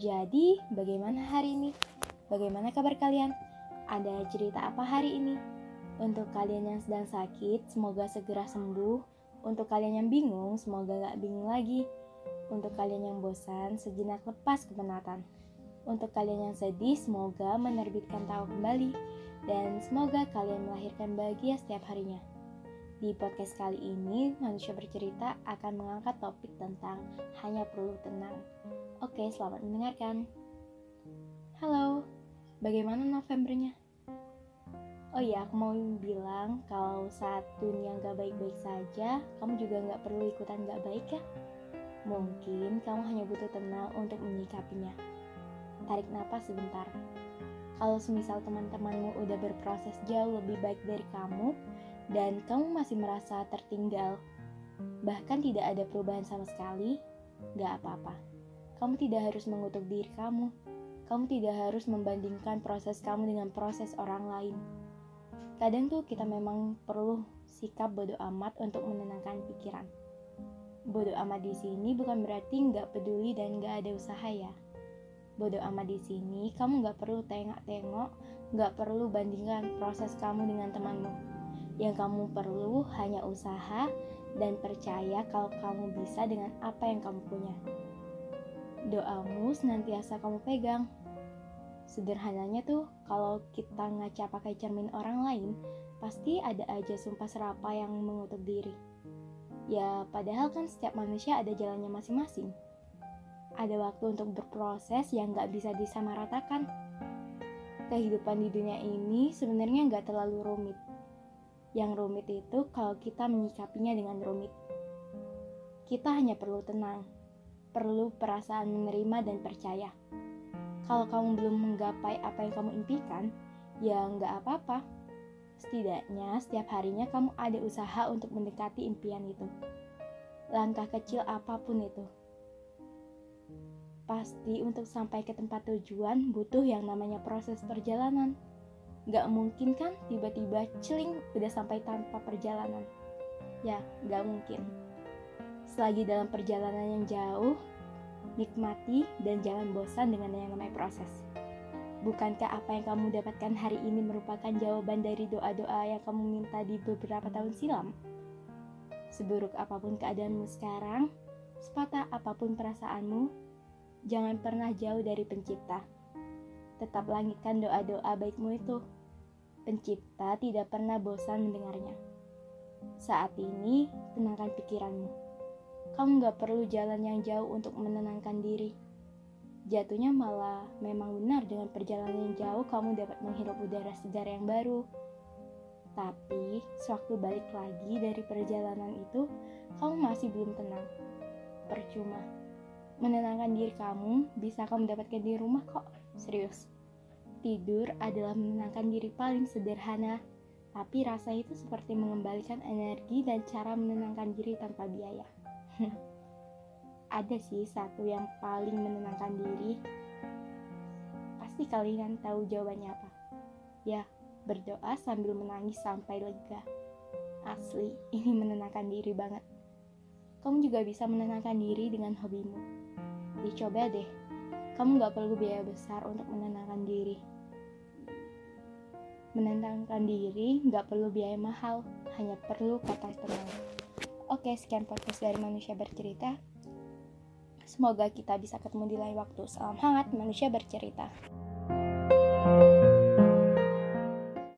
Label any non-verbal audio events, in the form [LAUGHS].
Jadi, bagaimana hari ini? Bagaimana kabar kalian? Ada cerita apa hari ini? Untuk kalian yang sedang sakit, semoga segera sembuh. Untuk kalian yang bingung, semoga gak bingung lagi. Untuk kalian yang bosan, sejenak lepas kepenatan. Untuk kalian yang sedih, semoga menerbitkan tahu kembali. Dan semoga kalian melahirkan bahagia setiap harinya. Di podcast kali ini, manusia bercerita akan mengangkat topik tentang hanya perlu tenang. Oke, selamat mendengarkan. Halo, bagaimana Novembernya? Oh iya, aku mau bilang kalau saat dunia gak baik-baik saja, kamu juga gak perlu ikutan gak baik ya? Mungkin kamu hanya butuh tenang untuk menyikapinya. Tarik napas sebentar. Kalau semisal teman-temanmu udah berproses jauh lebih baik dari kamu, dan kamu masih merasa tertinggal, bahkan tidak ada perubahan sama sekali, gak apa-apa kamu tidak harus mengutuk diri kamu. Kamu tidak harus membandingkan proses kamu dengan proses orang lain. Kadang tuh kita memang perlu sikap bodoh amat untuk menenangkan pikiran. Bodoh amat di sini bukan berarti nggak peduli dan nggak ada usaha ya. Bodoh amat di sini kamu nggak perlu tengok-tengok, nggak perlu bandingkan proses kamu dengan temanmu. Yang kamu perlu hanya usaha dan percaya kalau kamu bisa dengan apa yang kamu punya doamu senantiasa kamu pegang. Sederhananya tuh, kalau kita ngaca pakai cermin orang lain, pasti ada aja sumpah serapa yang mengutuk diri. Ya, padahal kan setiap manusia ada jalannya masing-masing. Ada waktu untuk berproses yang gak bisa disamaratakan. Kehidupan di dunia ini sebenarnya gak terlalu rumit. Yang rumit itu kalau kita menyikapinya dengan rumit. Kita hanya perlu tenang perlu perasaan menerima dan percaya. Kalau kamu belum menggapai apa yang kamu impikan, ya nggak apa-apa. Setidaknya setiap harinya kamu ada usaha untuk mendekati impian itu. Langkah kecil apa pun itu. Pasti untuk sampai ke tempat tujuan butuh yang namanya proses perjalanan. Gak mungkin kan tiba-tiba celing udah sampai tanpa perjalanan. Ya, gak mungkin. Selagi dalam perjalanan yang jauh, nikmati dan jangan bosan dengan yang namanya proses. Bukankah apa yang kamu dapatkan hari ini merupakan jawaban dari doa-doa yang kamu minta di beberapa tahun silam? Seburuk apa pun keadaanmu sekarang, sepatah apa pun perasaanmu, jangan pernah jauh dari pencipta. Tetap langitkan doa-doa baikmu itu. Pencipta tidak pernah bosan mendengarnya. Saat ini, tenangkan pikiranmu kamu gak perlu jalan yang jauh untuk menenangkan diri. Jatuhnya malah memang benar dengan perjalanan yang jauh kamu dapat menghirup udara segar yang baru. Tapi, sewaktu balik lagi dari perjalanan itu, kamu masih belum tenang. Percuma. Menenangkan diri kamu bisa kamu dapatkan di rumah kok. Serius. Tidur adalah menenangkan diri paling sederhana, tapi rasa itu seperti mengembalikan energi dan cara menenangkan diri tanpa biaya. [LAUGHS] ada sih satu yang paling menenangkan diri. Pasti kalian tahu jawabannya apa. Ya, berdoa sambil menangis sampai lega. Asli, ini menenangkan diri banget. Kamu juga bisa menenangkan diri dengan hobimu. Dicoba deh, kamu gak perlu biaya besar untuk menenangkan diri. Menenangkan diri gak perlu biaya mahal, hanya perlu kata tenang. Oke, sekian podcast dari manusia bercerita. Semoga kita bisa ketemu di lain waktu. Salam hangat manusia bercerita.